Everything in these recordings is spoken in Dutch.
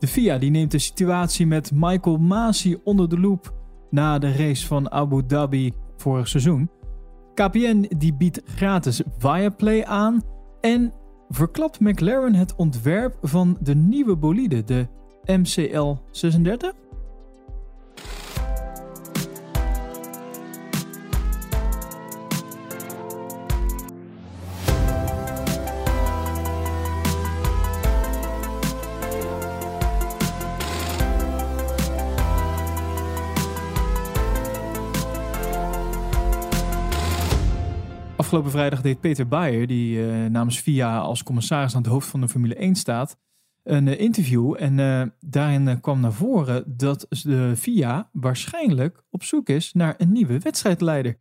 De FIA die neemt de situatie met Michael Masi onder de loep na de race van Abu Dhabi vorig seizoen. KPN die biedt gratis Viaplay aan en verklapt McLaren het ontwerp van de nieuwe bolide, de MCL 36? Afgelopen vrijdag deed Peter Bayer, die uh, namens VIA als commissaris aan het hoofd van de Formule 1 staat, een uh, interview. En uh, daarin kwam naar voren dat de FIA waarschijnlijk op zoek is naar een nieuwe wedstrijdleider.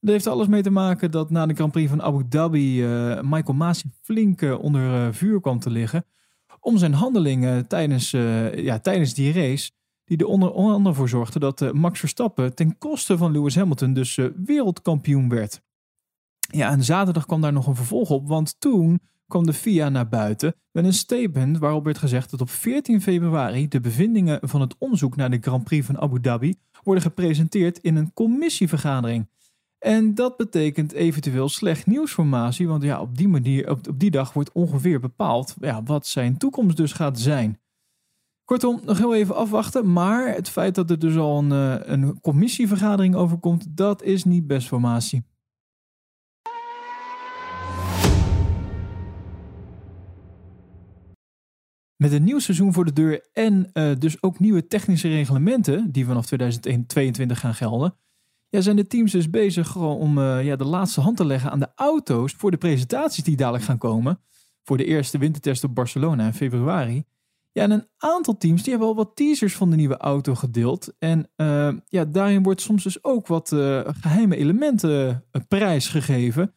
Dat heeft alles mee te maken dat na de Grand Prix van Abu Dhabi Michael Masi flink onder vuur kwam te liggen. Om zijn handelingen tijdens, ja, tijdens die race. Die er onder andere voor zorgde dat Max Verstappen ten koste van Lewis Hamilton dus wereldkampioen werd. Ja, en zaterdag kwam daar nog een vervolg op, want toen kwam de FIA naar buiten met een statement waarop werd gezegd dat op 14 februari de bevindingen van het onderzoek naar de Grand Prix van Abu Dhabi worden gepresenteerd in een commissievergadering. En dat betekent eventueel slecht nieuwsformatie, want ja, op die manier, op, die dag wordt ongeveer bepaald ja, wat zijn toekomst dus gaat zijn. Kortom, nog heel even afwachten, maar het feit dat er dus al een, eh, een commissievergadering overkomt, dat is niet best formatie. Met een nieuw seizoen voor de deur en uh, dus ook nieuwe technische reglementen die vanaf 2022 gaan gelden, ja, zijn de teams dus bezig om uh, ja, de laatste hand te leggen aan de auto's voor de presentaties die dadelijk gaan komen. Voor de eerste wintertest op Barcelona in februari. Ja, en een aantal teams die hebben al wat teasers van de nieuwe auto gedeeld. En uh, ja, daarin wordt soms dus ook wat geheime elementen prijsgegeven.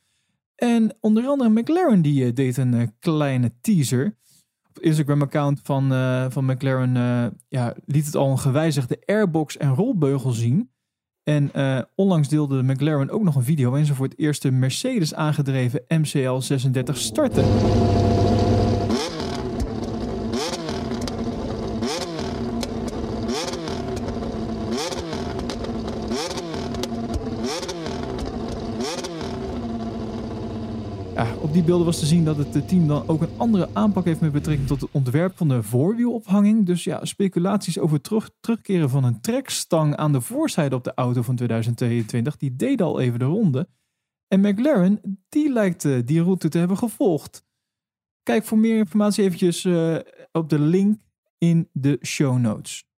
En onder andere McLaren die deed een kleine teaser Instagram-account van, uh, van McLaren uh, ja, liet het al een gewijzigde airbox en rolbeugel zien. En uh, onlangs deelde McLaren ook nog een video waarin ze voor het eerst de Mercedes aangedreven MCL 36 starten. Op die beelden was te zien dat het team dan ook een andere aanpak heeft met betrekking tot het ontwerp van de voorwielophanging. Dus ja, speculaties over terug, terugkeren van een trekstang aan de voorzijde op de auto van 2022, die deden al even de ronde. En McLaren, die lijkt uh, die route te hebben gevolgd. Kijk voor meer informatie eventjes uh, op de link in de show notes.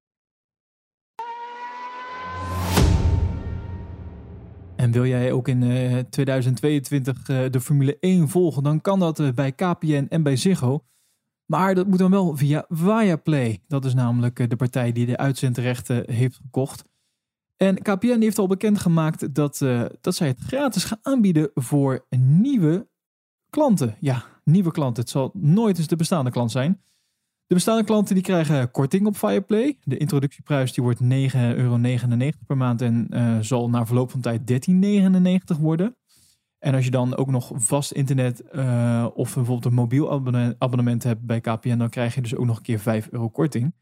En wil jij ook in 2022 uh, de Formule 1 volgen, dan kan dat uh, bij KPN en bij Ziggo. Maar dat moet dan wel via Viaplay. Dat is namelijk de partij die de uitzendrechten heeft gekocht. En KPN heeft al bekendgemaakt dat, dat zij het gratis gaan aanbieden voor nieuwe klanten. Ja, nieuwe klanten. Het zal nooit eens de bestaande klant zijn. De bestaande klanten die krijgen korting op Fireplay. De introductieprijs die wordt 9,99 euro per maand en uh, zal na verloop van tijd 13,99 worden. En als je dan ook nog vast internet uh, of bijvoorbeeld een mobiel abonnement hebt bij KPN, dan krijg je dus ook nog een keer 5 euro korting.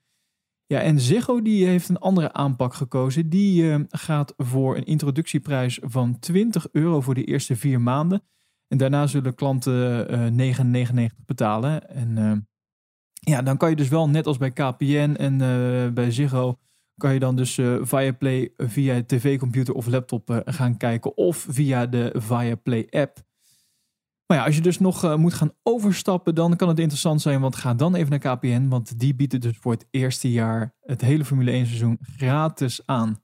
Ja, en Ziggo die heeft een andere aanpak gekozen. Die uh, gaat voor een introductieprijs van 20 euro voor de eerste vier maanden. En daarna zullen klanten 9,99 betalen. En ja, dan kan je dus wel net als bij KPN en uh, bij Ziggo kan je dan dus uh, Viaplay via tv-computer of laptop uh, gaan kijken of via de Viaplay app. Maar ja, als je dus nog moet gaan overstappen, dan kan het interessant zijn, want ga dan even naar KPN, want die biedt dus voor het eerste jaar het hele Formule 1 seizoen gratis aan.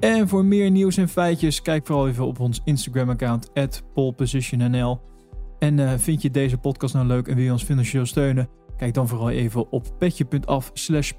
En voor meer nieuws en feitjes, kijk vooral even op ons Instagram-account, polepositionnl. En uh, vind je deze podcast nou leuk en wil je ons financieel steunen? Kijk dan vooral even op petje.af slash.